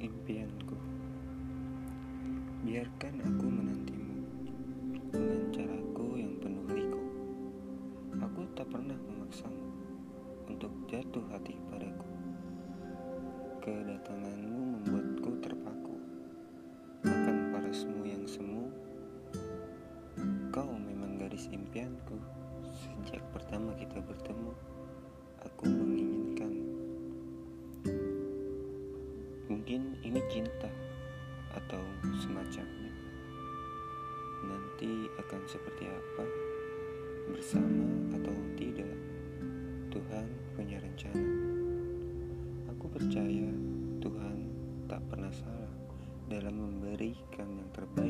impianku. Biarkan aku menantimu dengan caraku yang penuh liku. Aku tak pernah memaksamu untuk jatuh hati padaku. Kedatanganmu membuatku terpaku akan parasmu yang semu. Kau memang gadis impianku sejak pertama kita bertemu. Mungkin ini cinta atau semacamnya. Nanti akan seperti apa? Bersama atau tidak? Tuhan punya rencana. Aku percaya Tuhan tak pernah salah dalam memberikan yang terbaik.